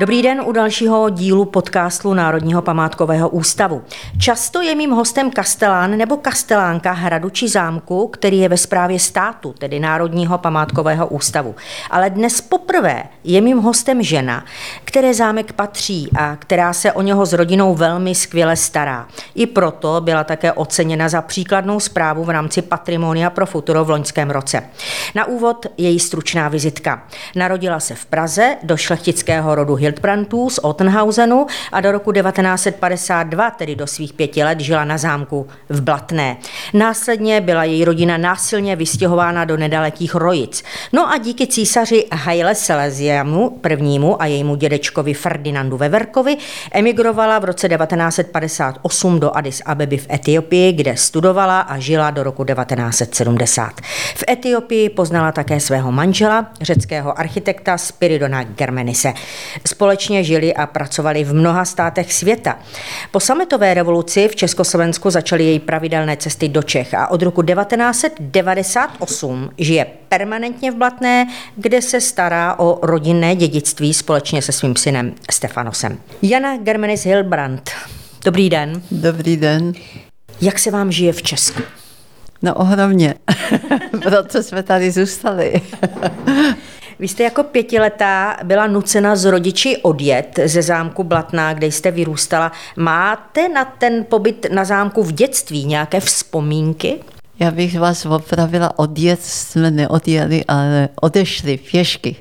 Dobrý den u dalšího dílu podcastu Národního památkového ústavu. Často je mým hostem kastelán nebo kastelánka hradu či zámku, který je ve správě státu, tedy Národního památkového ústavu. Ale dnes poprvé je mým hostem žena, které zámek patří a která se o něho s rodinou velmi skvěle stará. I proto byla také oceněna za příkladnou zprávu v rámci Patrimonia pro futuro v loňském roce. Na úvod její stručná vizitka. Narodila se v Praze do šlechtického rodu Hildbrandtů z Ottenhausenu a do roku 1952, tedy do svých pěti let, žila na zámku v Blatné. Následně byla její rodina násilně vystěhována do nedalekých Rojic. No a díky císaři Haile Selesiamu prvnímu a jejímu dědečkovi Ferdinandu Veverkovi emigrovala v roce 1958 do Addis Abeby v Etiopii, kde studovala a žila do roku 1970. V Etiopii poznala také svého manžela, řeckého architekta Spiridona Germenise. Společně žili a pracovali v mnoha státech světa. Po sametové revoluci v Československu začaly její pravidelné cesty do Čech a od roku 1998 žije permanentně v Blatné, kde se stará o rodinné dědictví společně se svým synem Stefanosem. Jana Germenis Hilbrand. Dobrý den. Dobrý den. Jak se vám žije v Česku? No ohromně, proto jsme tady zůstali. Vy jste jako pětiletá byla nucena z rodiči odjet ze zámku Blatná, kde jste vyrůstala. Máte na ten pobyt na zámku v dětství nějaké vzpomínky? Já bych vás opravila, odjet jsme neodjeli, ale odešli pěšky.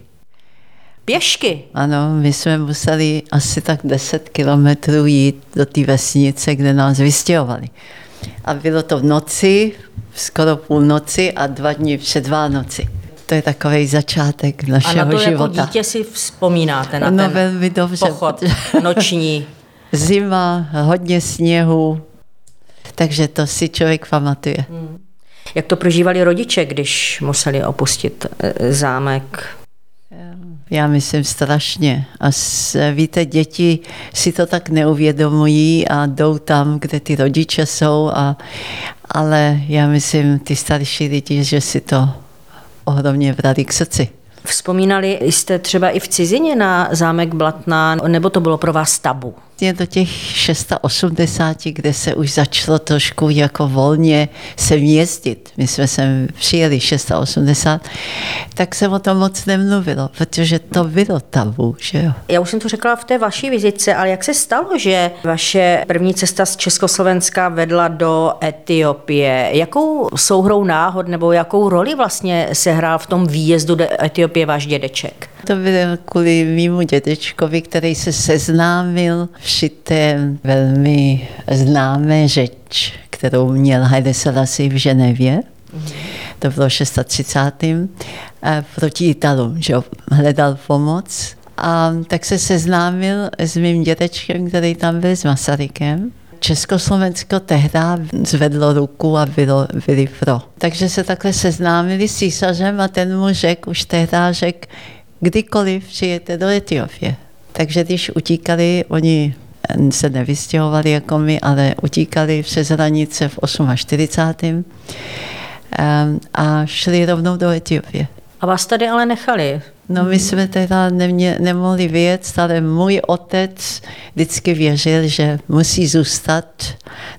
Pěšky? Ano, my jsme museli asi tak 10 kilometrů jít do té vesnice, kde nás vystěhovali. A bylo to v noci, skoro půl noci a dva dny před Vánoci to je takový začátek našeho a na to jako života. jako dítě si vzpomínáte na no, ten velmi dobře, pochod noční. Zima, hodně sněhu, takže to si člověk pamatuje. Hmm. Jak to prožívali rodiče, když museli opustit e, zámek? Já myslím strašně. A víte, děti si to tak neuvědomují a jdou tam, kde ty rodiče jsou, a, ale já myslím, ty starší lidi, že si to ohromně brali k srdci. Vzpomínali jste třeba i v cizině na zámek Blatná, nebo to bylo pro vás tabu? Vlastně do těch 680, kde se už začalo trošku jako volně se jezdit. My jsme sem přijeli 680, tak se o tom moc nemluvilo, protože to bylo tabu, že jo. Já už jsem to řekla v té vaší vizitce, ale jak se stalo, že vaše první cesta z Československa vedla do Etiopie? Jakou souhrou náhod nebo jakou roli vlastně sehrál v tom výjezdu do Etiopie váš dědeček? To bylo kvůli mýmu dědečkovi, který se seznámil šité velmi známé řeč, kterou měl Haile Selassie v Ženevě. To bylo 630. proti Italům, že hledal pomoc. A tak se seznámil s mým dětečkem, který tam byl, s Masarykem. Československo tehdy zvedlo ruku a bylo, byli pro. Takže se takhle seznámili s císařem a ten mu řekl, už tehdy řekl, kdykoliv přijete do Etiopie. Takže když utíkali, oni se nevystěhovali jako my, ale utíkali přes hranice v 48. a šli rovnou do Etiopie. A vás tady ale nechali? No my jsme teda nemě, nemohli vědět, ale můj otec vždycky věřil, že musí zůstat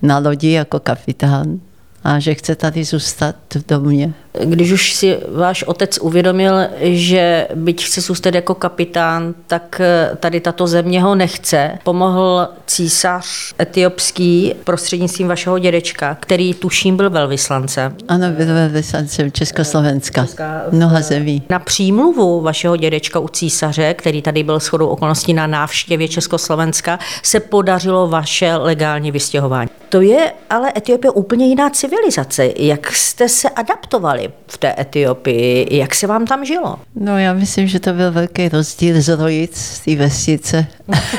na lodi jako kapitán a že chce tady zůstat v domě. Když už si váš otec uvědomil, že byť chce zůstat jako kapitán, tak eh, tady tato země ho nechce, pomohl císař etiopský prostřednictvím vašeho dědečka, který tuším byl velvyslancem. Ano, byl velvyslancem Československa, Česká, mnoha zemí. Na přímluvu vašeho dědečka u císaře, který tady byl shodou okolností na návštěvě Československa, se podařilo vaše legální vystěhování. To je ale Etiopie úplně jiná civilizace. Jak jste se adaptovali? v té Etiopii? Jak se vám tam žilo? No já myslím, že to byl velký rozdíl z Rojic, z té vesnice,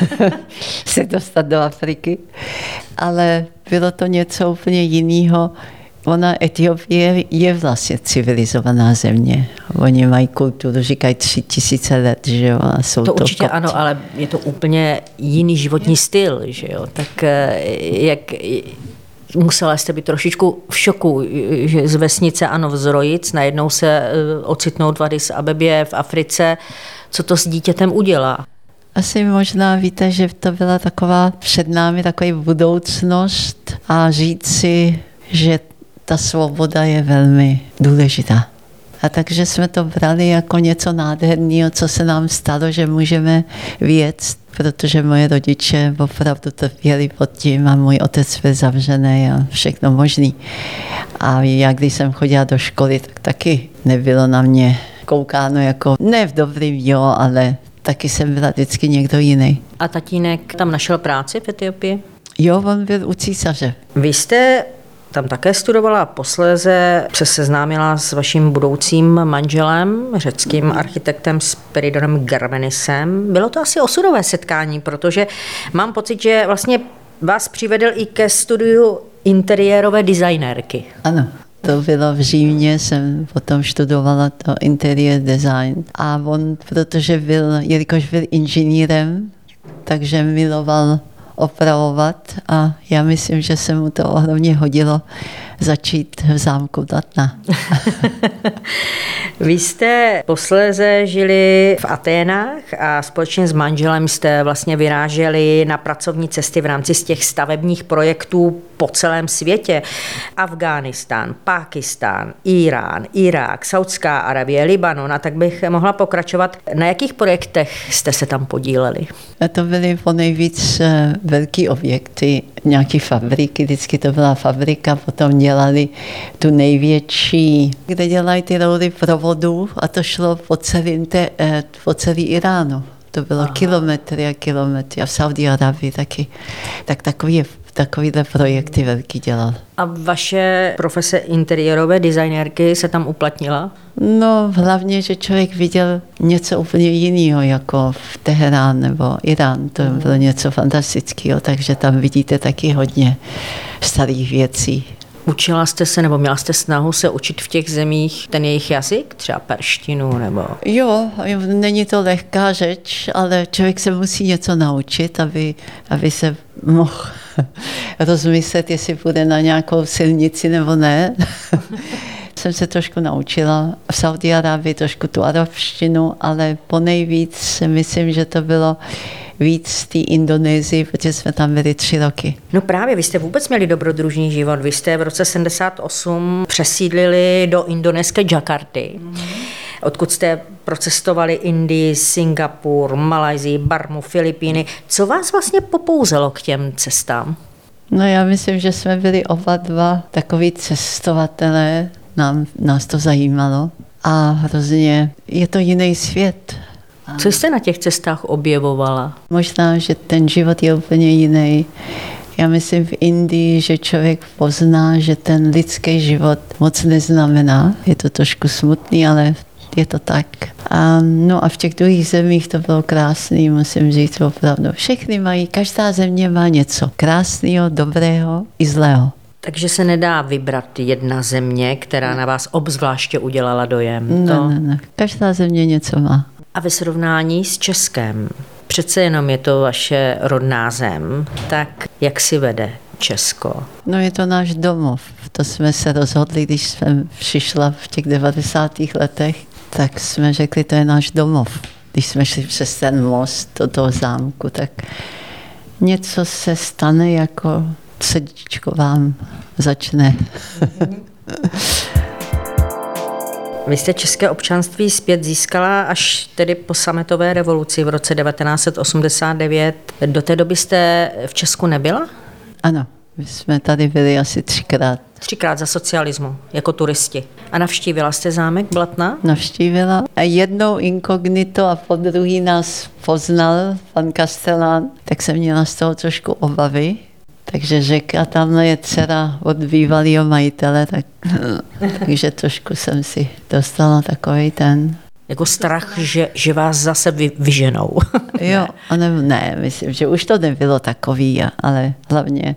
se dostat do Afriky. Ale bylo to něco úplně jiného. Ona Etiopie je vlastně civilizovaná země. Oni mají kulturu, říkají tři tisíce let, že jo. A jsou to, to určitě kopti. ano, ale je to úplně jiný životní styl, že jo. Tak eh, jak, musela jste být trošičku v šoku, že z vesnice ano v Zrojic, najednou se eh, ocitnout v Addis Abebě v Africe. Co to s dítětem udělá? Asi možná víte, že to byla taková před námi taková budoucnost a říci, že ta svoboda je velmi důležitá. A takže jsme to brali jako něco nádherného, co se nám stalo, že můžeme věct, protože moje rodiče opravdu trpěli pod tím a můj otec byl zavřený a všechno možný. A já, když jsem chodila do školy, tak taky nebylo na mě koukáno jako, ne v dobrým jo, ale taky jsem byla vždycky někdo jiný. A tatínek tam našel práci v Etiopii? Jo, on byl u císaře. Vy jste tam také studovala a posléze se seznámila s vaším budoucím manželem, řeckým architektem Spiridonem Germenisem. Bylo to asi osudové setkání, protože mám pocit, že vlastně vás přivedl i ke studiu interiérové designérky. Ano. To bylo v Římě, jsem potom študovala to interiér design. A on, protože byl, jelikož byl inženýrem, takže miloval opravovat a já myslím, že se mu to ohromně hodilo začít v zámku Datna. Vy jste posléze žili v Aténách a společně s manželem jste vlastně vyráželi na pracovní cesty v rámci z těch stavebních projektů po celém světě. Afghánistán, Pákistán, Irán, Irák, Saudská Arabie, Libanon a tak bych mohla pokračovat. Na jakých projektech jste se tam podíleli? To byly po nejvíc eh, velký objekty, nějaké fabriky, vždycky to byla fabrika, potom dělali tu největší, kde dělají ty roudy provodů a to šlo po, celý, te, eh, po celý Iránu. To bylo Aha. kilometry a kilometry a v Saudi Arabii taky. Tak takový takovýhle projekty velký dělal. A vaše profese interiérové designérky se tam uplatnila? No hlavně, že člověk viděl něco úplně jiného, jako v Teherán nebo Irán. To bylo něco fantastického, takže tam vidíte taky hodně starých věcí. Učila jste se nebo měla jste snahu se učit v těch zemích ten jejich jazyk, třeba perštinu nebo? Jo, není to lehká řeč, ale člověk se musí něco naučit, aby, aby se mohl rozmyslet, jestli půjde na nějakou silnici nebo ne. jsem se trošku naučila v Saudi Arábii trošku tu arabštinu, ale po nejvíc myslím, že to bylo víc z té Indonésii, protože jsme tam byli tři roky. No právě, vy jste vůbec měli dobrodružný život. Vy jste v roce 78 přesídlili do indonéské Jakarty. Mm-hmm odkud jste procestovali Indii, Singapur, Malajzii, Barmu, Filipíny. Co vás vlastně popouzelo k těm cestám? No já myslím, že jsme byli oba dva takový cestovatelé, nám, nás to zajímalo a hrozně je to jiný svět. Co jste na těch cestách objevovala? Možná, že ten život je úplně jiný. Já myslím v Indii, že člověk pozná, že ten lidský život moc neznamená. Je to trošku smutný, ale je to tak. A, no a v těch druhých zemích to bylo krásný, musím říct opravdu. Všechny mají, každá země má něco krásného, dobrého i zlého. Takže se nedá vybrat jedna země, která na vás obzvláště udělala dojem. To... Ne, ne, ne. Každá země něco má. A ve srovnání s Českem, přece jenom je to vaše rodná zem, tak jak si vede Česko? No je to náš domov. To jsme se rozhodli, když jsem přišla v těch 90. letech, tak jsme řekli, to je náš domov. Když jsme šli přes ten most do toho zámku, tak něco se stane, jako srdíčko vám začne. Vy jste české občanství zpět získala až tedy po sametové revoluci v roce 1989. Do té doby jste v Česku nebyla? Ano, my jsme tady byli asi třikrát. Třikrát za socialismu, jako turisti. A navštívila jste zámek Blatna? Navštívila. A jednou inkognito a po druhý nás poznal pan Kastelán, tak jsem měla z toho trošku obavy. Takže řekl, a tam je dcera od bývalého majitele, tak, takže trošku jsem si dostala takový ten jako strach, že, že vás zase vy, vyženou. jo, ne, ne, myslím, že už to nebylo takový, ale hlavně,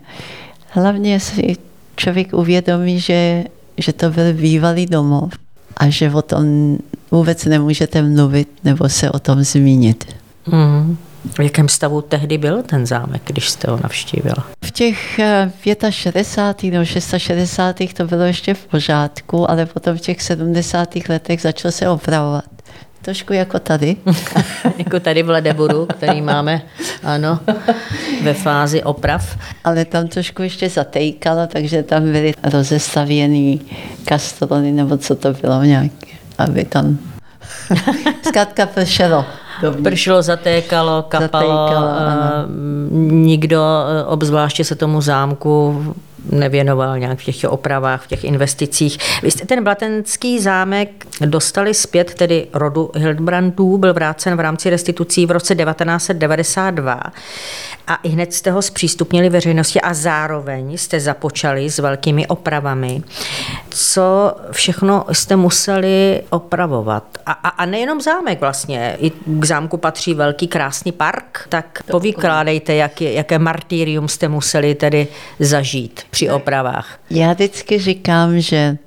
hlavně si člověk uvědomí, že, že to byl bývalý domov a že o tom vůbec nemůžete mluvit nebo se o tom zmínit. Mm. V jakém stavu tehdy byl ten zámek, když jste ho navštívila? V těch 65. nebo 66. to bylo ještě v pořádku, ale potom v těch 70. letech začalo se opravovat. Trošku jako tady. jako tady v Ledeburu, který máme, ano, ve fázi oprav. Ale tam trošku ještě zatejkalo, takže tam byly rozestavěný kastrony, nebo co to bylo nějaké, aby tam zkrátka pršelo. Pršelo, zatékalo, kapalo, zatékalo, nikdo, eh, obzvláště se tomu zámku nevěnoval nějak v těch opravách, v těch investicích. Vy jste ten Blatenský zámek dostali zpět, tedy rodu Hildbrandů, byl vrácen v rámci restitucí v roce 1992 a i hned jste ho zpřístupnili veřejnosti a zároveň jste započali s velkými opravami. Co všechno jste museli opravovat? A, a, a nejenom zámek vlastně, i k zámku patří velký krásný park, tak povykládejte, jak, jaké martýrium jste museli tedy zažít při opravách. Já vždycky říkám, že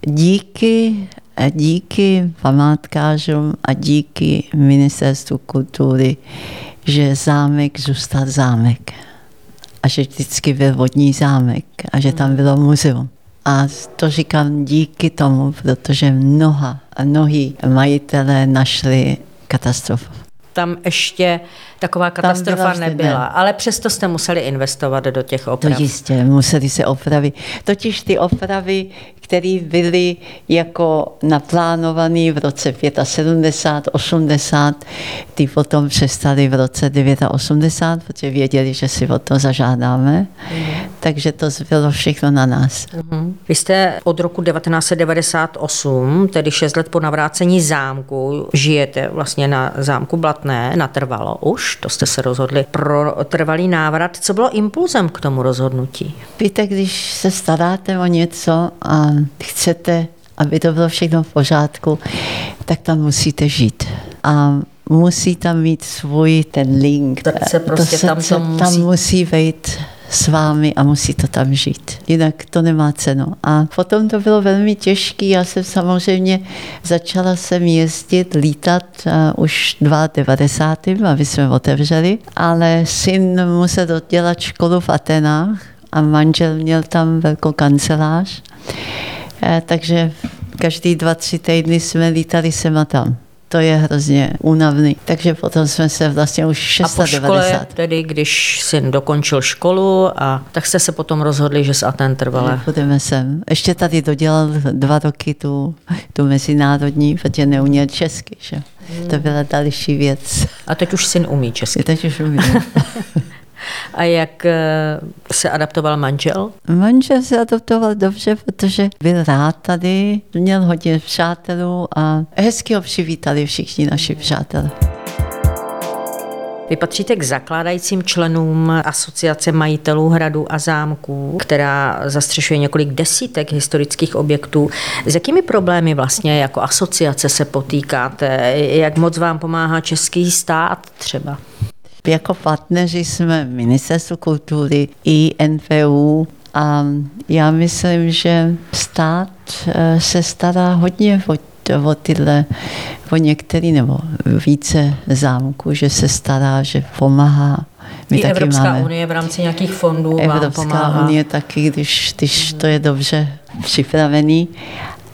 díky díky památkářům a díky ministerstvu kultury že zámek zůstal zámek. A že vždycky byl vodní zámek a že tam bylo muzeum. A to říkám díky tomu, protože mnoha a mnohí majitelé našli katastrofu. Tam ještě taková katastrofa nebyla, ne. ale přesto jste museli investovat do těch oprav. To jistě, museli se opravit. Totiž ty opravy, které byly jako naplánované v roce 75, 80, ty potom přestali v roce 89, protože věděli, že si o to zažádáme. Mm. Takže to bylo všechno na nás. Mm. Vy jste od roku 1998, tedy 6 let po navrácení zámku, žijete vlastně na zámku Blatné, natrvalo už, to jste se rozhodli pro trvalý návrat. Co bylo impulzem k tomu rozhodnutí? Víte, když se staráte o něco a chcete, aby to bylo všechno v pořádku, tak tam musíte žít. A musí tam mít svůj ten link. se prostě to tam, to musí... tam musí vejít s vámi a musí to tam žít. Jinak to nemá cenu. A potom to bylo velmi těžké. Já jsem samozřejmě začala jsem jezdit, lítat uh, už 92. aby jsme otevřeli, ale syn musel dodělat školu v Atenách a manžel měl tam velkou kancelář. Eh, takže každý dva, tři týdny jsme lítali sem a tam to je hrozně únavný. Takže potom jsme se vlastně už 690. A po škole, tedy když syn dokončil školu, a tak jste se potom rozhodli, že s Aten trvalé. Půjdeme sem. Ještě tady dodělal dva roky tu, tu mezinárodní, protože neuměl česky. Že? Hmm. To byla další věc. A teď už syn umí česky. Teď už umí. A jak eh, se adaptoval manžel? Manžel se adaptoval dobře, protože byl rád tady, měl hodně přátelů a hezky ho přivítali všichni naši přátelé. Vy patříte k zakládajícím členům Asociace majitelů hradů a zámků, která zastřešuje několik desítek historických objektů. S jakými problémy vlastně jako asociace se potýkáte? Jak moc vám pomáhá český stát třeba? Jako partneři jsme Ministerstvo kultury i NPU a já myslím, že stát eh, se stará hodně o, o tyhle, o některý nebo více zámků, že se stará, že pomáhá. My I taky Evropská máme, unie v rámci nějakých fondů Evropská vám pomáhá. unie taky, když, když to je dobře připravený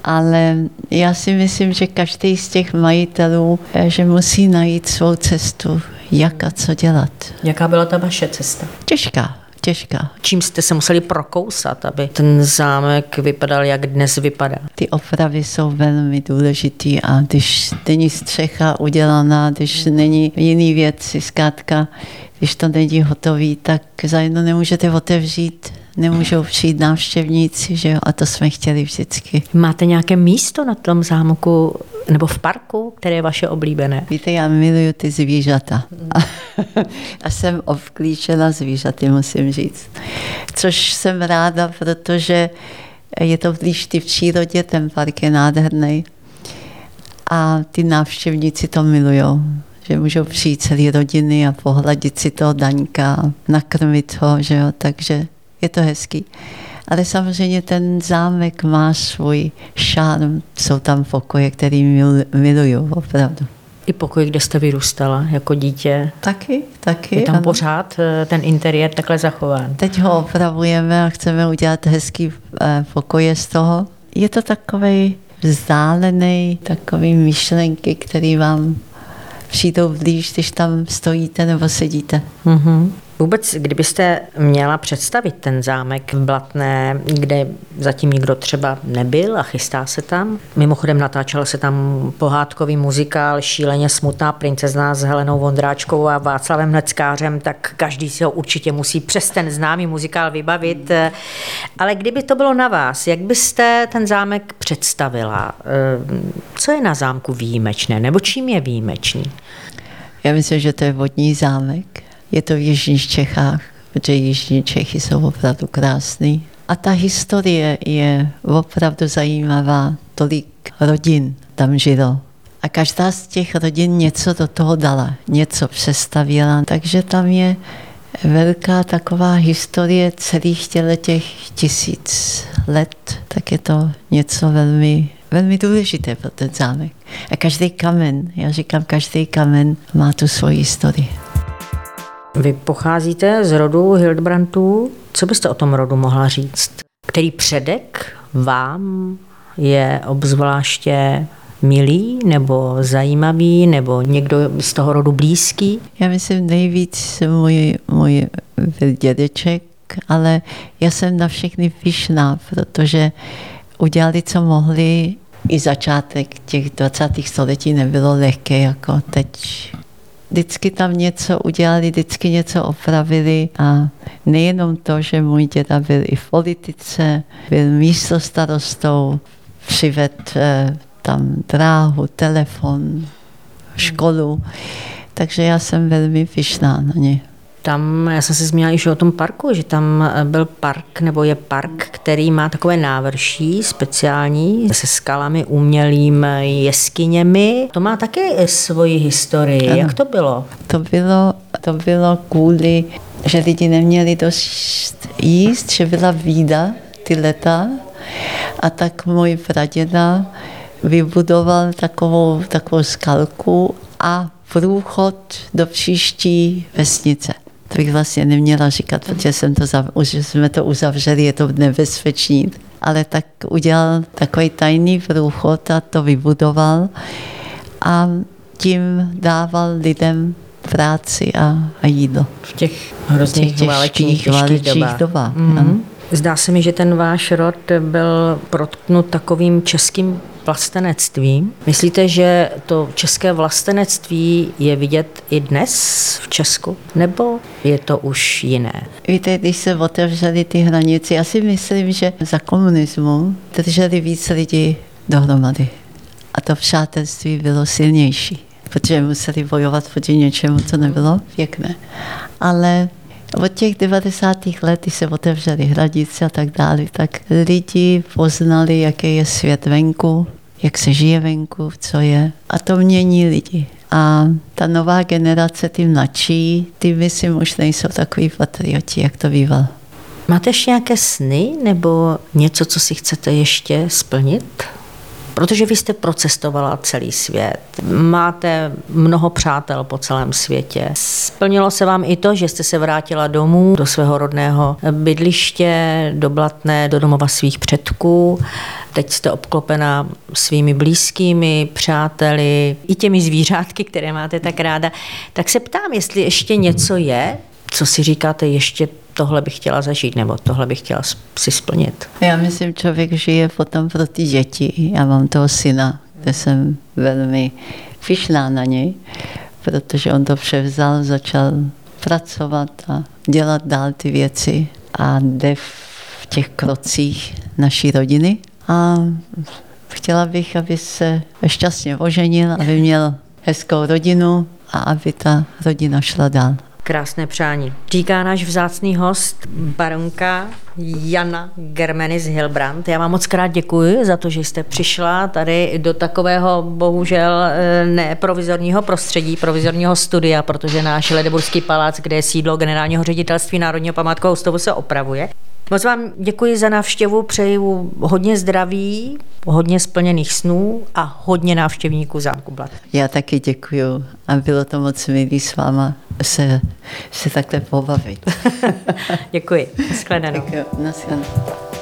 ale já si myslím, že každý z těch majitelů, eh, že musí najít svou cestu, jak a co dělat. Jaká byla ta vaše cesta? Těžká, těžká. Čím jste se museli prokousat, aby ten zámek vypadal, jak dnes vypadá? Ty opravy jsou velmi důležitý a když není střecha udělaná, když není jiný věci, zkrátka, když to není hotový, tak za jedno nemůžete otevřít nemůžou přijít návštěvníci, že jo, a to jsme chtěli vždycky. Máte nějaké místo na tom zámku nebo v parku, které je vaše oblíbené? Víte, já miluju ty zvířata. A, a jsem obklíčena zvířaty, musím říct. Což jsem ráda, protože je to blíž ty v přírodě, ten park je nádherný. A ty návštěvníci to milujou že můžou přijít celé rodiny a pohladit si toho daňka, nakrmit ho, že jo, takže je to hezký. Ale samozřejmě ten zámek má svůj šárm, jsou tam pokoje, který mil, miluju opravdu. I pokoj, kde jste vyrůstala jako dítě? Taky, taky. Je tam ano. pořád eh, ten interiér takhle zachován? Teď ho opravujeme a chceme udělat hezký eh, pokoje z toho. Je to takový vzdálený, takový myšlenky, který vám přijdou blíž, když tam stojíte nebo sedíte. Mm-hmm. Vůbec, kdybyste měla představit ten zámek v Blatné, kde zatím nikdo třeba nebyl a chystá se tam. Mimochodem natáčel se tam pohádkový muzikál Šíleně smutná princezna s Helenou Vondráčkou a Václavem Neckářem, tak každý si ho určitě musí přes ten známý muzikál vybavit. Ale kdyby to bylo na vás, jak byste ten zámek představila? Co je na zámku výjimečné, nebo čím je výjimečný? Já myslím, že to je vodní zámek je to v Jižních Čechách, protože Jižní Čechy jsou opravdu krásný. A ta historie je opravdu zajímavá. Tolik rodin tam žilo. A každá z těch rodin něco do toho dala, něco přestavěla. Takže tam je velká taková historie celých těch tisíc let, tak je to něco velmi, velmi důležité pro ten zámek. A každý kamen, já říkám, každý kamen má tu svoji historii. Vy pocházíte z rodu Hildbrandů. Co byste o tom rodu mohla říct? Který předek vám je obzvláště milý nebo zajímavý nebo někdo z toho rodu blízký? Já myslím nejvíc můj, můj dědeček, ale já jsem na všechny vyšná, protože udělali, co mohli. I začátek těch 20. století nebylo lehké jako teď vždycky tam něco udělali, vždycky něco opravili a nejenom to, že můj děda byl i v politice, byl místo starostou, přived eh, tam dráhu, telefon, školu, takže já jsem velmi vyšná na ně tam, já jsem se zmínila již o tom parku, že tam eh, byl park, nebo je park, který má takové návrší speciální se skalami, umělým eh, jeskyněmi. To má také svoji historii. Ano. Jak to bylo? To bylo, to bylo kvůli, že lidi neměli dost jíst, že byla vída ty leta a tak můj praděda vybudoval takovou, takovou skalku a průchod do příští vesnice. To bych vlastně neměla říkat, protože jsem to, už jsme to uzavřeli, je to nebezpečný. Ale tak udělal takový tajný průchod a to vybudoval a tím dával lidem práci a, a jídlo. V těch hrozných těch válečných, válečných dobách. Mm-hmm. Zdá se mi, že ten váš rod byl protknut takovým českým vlastenectví. Myslíte, že to české vlastenectví je vidět i dnes v Česku? Nebo je to už jiné? Víte, když se otevřely ty hranice, já si myslím, že za komunismu drželi víc lidí dohromady. A to přátelství bylo silnější, protože museli bojovat proti něčemu, co nebylo pěkné. Ale od těch 90. let, kdy se otevřely hradice a tak dále, tak lidi poznali, jaký je svět venku, jak se žije venku, co je. A to mění lidi. A ta nová generace, ty mladší, ty myslím už nejsou takový patrioti, jak to bývalo. Máte ještě nějaké sny nebo něco, co si chcete ještě splnit? Protože vy jste procestovala celý svět, máte mnoho přátel po celém světě. Splnilo se vám i to, že jste se vrátila domů, do svého rodného bydliště, do Blatné, do domova svých předků. Teď jste obklopena svými blízkými, přáteli, i těmi zvířátky, které máte tak ráda. Tak se ptám, jestli ještě něco je, co si říkáte, ještě tohle bych chtěla zažít, nebo tohle bych chtěla si splnit. Já myslím, člověk žije potom pro ty děti. Já mám toho syna, kde jsem velmi fišná na něj, protože on to převzal, začal pracovat a dělat dál ty věci a jde v těch krocích naší rodiny. A chtěla bych, aby se šťastně oženil, aby měl hezkou rodinu a aby ta rodina šla dál. Krásné přání. Říká náš vzácný host, baronka Jana Germenis Hilbrand. Já vám moc krát děkuji za to, že jste přišla tady do takového bohužel eh, neprovizorního prostředí, provizorního studia, protože náš Ledeburský palác, kde je sídlo generálního ředitelství Národního památkového ústavu, se opravuje. Moc vám děkuji za návštěvu, přeju hodně zdraví, hodně splněných snů a hodně návštěvníků zámku Blad. Já taky děkuji a bylo to moc milý s váma se, se takhle pobavit. děkuji. Naschledanou. Tak jo, naschledanou.